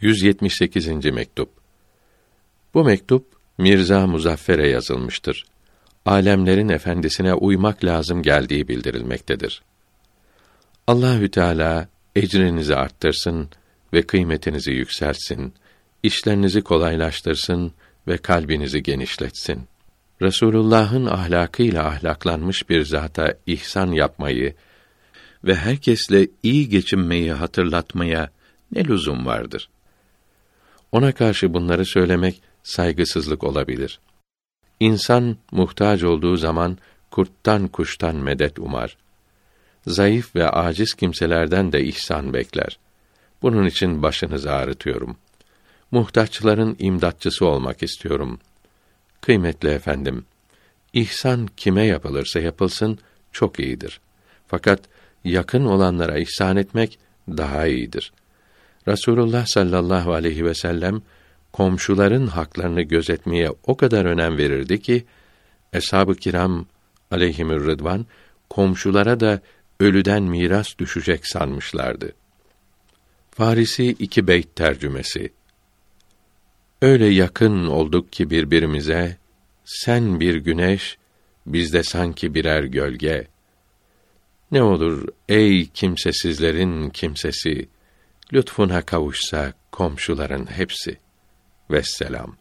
178. mektup. Bu mektup Mirza Muzaffer'e yazılmıştır. Alemlerin efendisine uymak lazım geldiği bildirilmektedir. Allahü Teala ecrinizi arttırsın ve kıymetinizi yükseltsin. işlerinizi kolaylaştırsın ve kalbinizi genişletsin. Resulullah'ın ahlakıyla ahlaklanmış bir zata ihsan yapmayı ve herkesle iyi geçinmeyi hatırlatmaya ne lüzum vardır? Ona karşı bunları söylemek saygısızlık olabilir. İnsan muhtaç olduğu zaman kurttan kuştan medet umar. Zayıf ve aciz kimselerden de ihsan bekler. Bunun için başınızı ağrıtıyorum. Muhtaçların imdatçısı olmak istiyorum. Kıymetli efendim, ihsan kime yapılırsa yapılsın çok iyidir. Fakat yakın olanlara ihsan etmek daha iyidir. Rasulullah sallallahu aleyhi ve sellem komşuların haklarını gözetmeye o kadar önem verirdi ki eshab-ı kiram aleyhimür rıdvan komşulara da ölüden miras düşecek sanmışlardı. Farisi iki beyt tercümesi. Öyle yakın olduk ki birbirimize, sen bir güneş, biz de sanki birer gölge. Ne olur ey kimsesizlerin kimsesi, lütfuna kavuşsa komşuların hepsi. Vesselam.